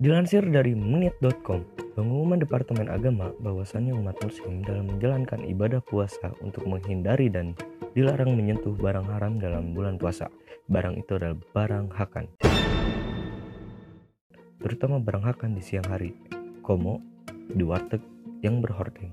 Dilansir dari menit.com, pengumuman Departemen Agama bahwasannya umat muslim dalam menjalankan ibadah puasa untuk menghindari dan dilarang menyentuh barang haram dalam bulan puasa. Barang itu adalah barang hakan. Terutama barang hakan di siang hari, komo, di warteg yang berhording.